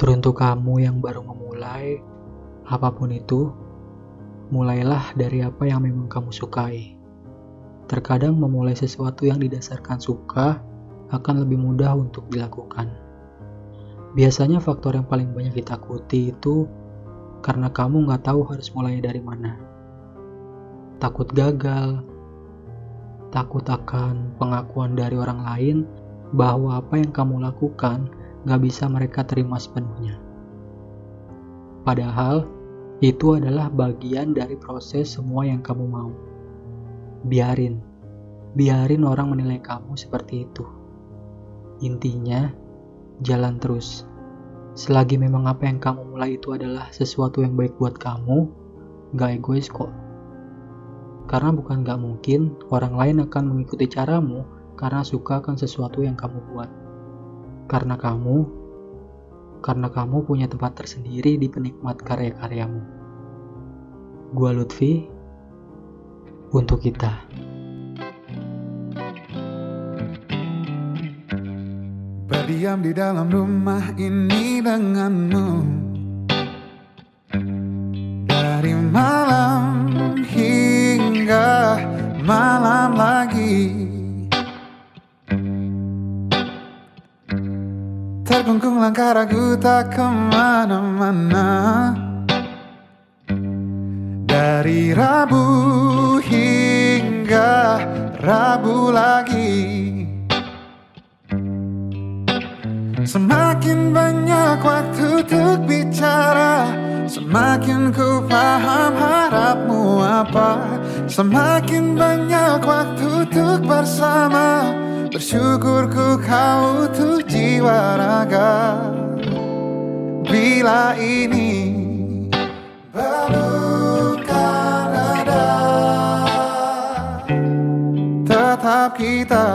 Teruntuk kamu yang baru memulai, apa pun itu, mulailah dari apa yang memang kamu sukai. Terkadang memulai sesuatu yang didasarkan suka akan lebih mudah untuk dilakukan. Biasanya faktor yang paling banyak ditakuti itu karena kamu nggak tahu harus mulai dari mana. Takut gagal, takut akan pengakuan dari orang lain bahwa apa yang kamu lakukan gak bisa mereka terima sepenuhnya. Padahal, itu adalah bagian dari proses semua yang kamu mau. Biarin, biarin orang menilai kamu seperti itu. Intinya, jalan terus. Selagi memang apa yang kamu mulai itu adalah sesuatu yang baik buat kamu, gak egois kok. Karena bukan gak mungkin orang lain akan mengikuti caramu karena suka akan sesuatu yang kamu buat. Karena kamu, karena kamu punya tempat tersendiri di penikmat karya-karyamu. Gua Lutfi, untuk kita. Berdiam di dalam rumah ini denganmu Terkungkung langkah ragu tak ke mana-mana Dari Rabu hingga Rabu lagi Semakin banyak waktu untuk bicara Semakin ku paham harapmu apa Semakin banyak waktu untuk bersama Bersyukurku kau tuh jiwa raga. Bila ini bukan ada Tetap kita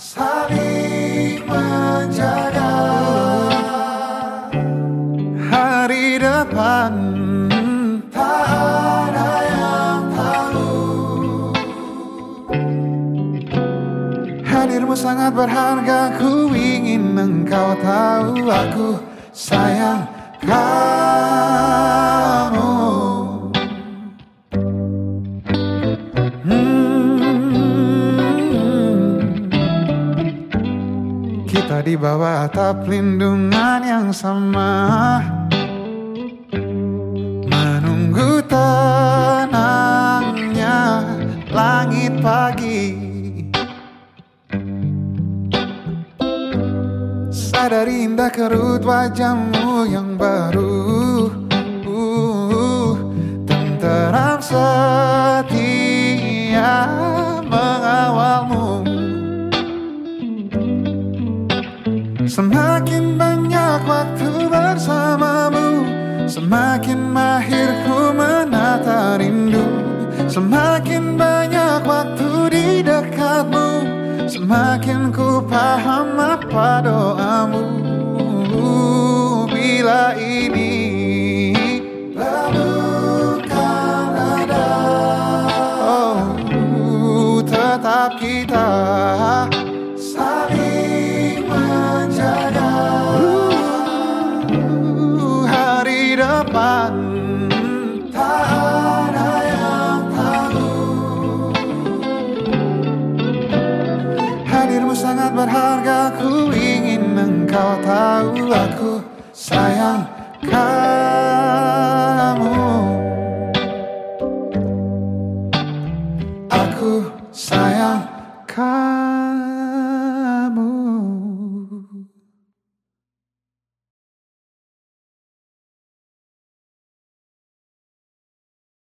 saling menjaga. Hari depan Hadirmu sangat berharga Ku ingin engkau tahu Aku sayang kamu Hmm. Kita di bawah atap lindungan yang sama Sadari indah kerut wajahmu yang baru. Uh, Tenteram setia mengawalmu. Semakin banyak waktu bersamamu Semakin mahir ku menata rindu. Semakin banyak waktu di dekatmu Semakin ku paham apa doamu kita. Saling menjaga. Hari depan. Tak ada yang tahu Hadirmu sangat berharga Ku ingin engkau tahu Aku. Sayang kamu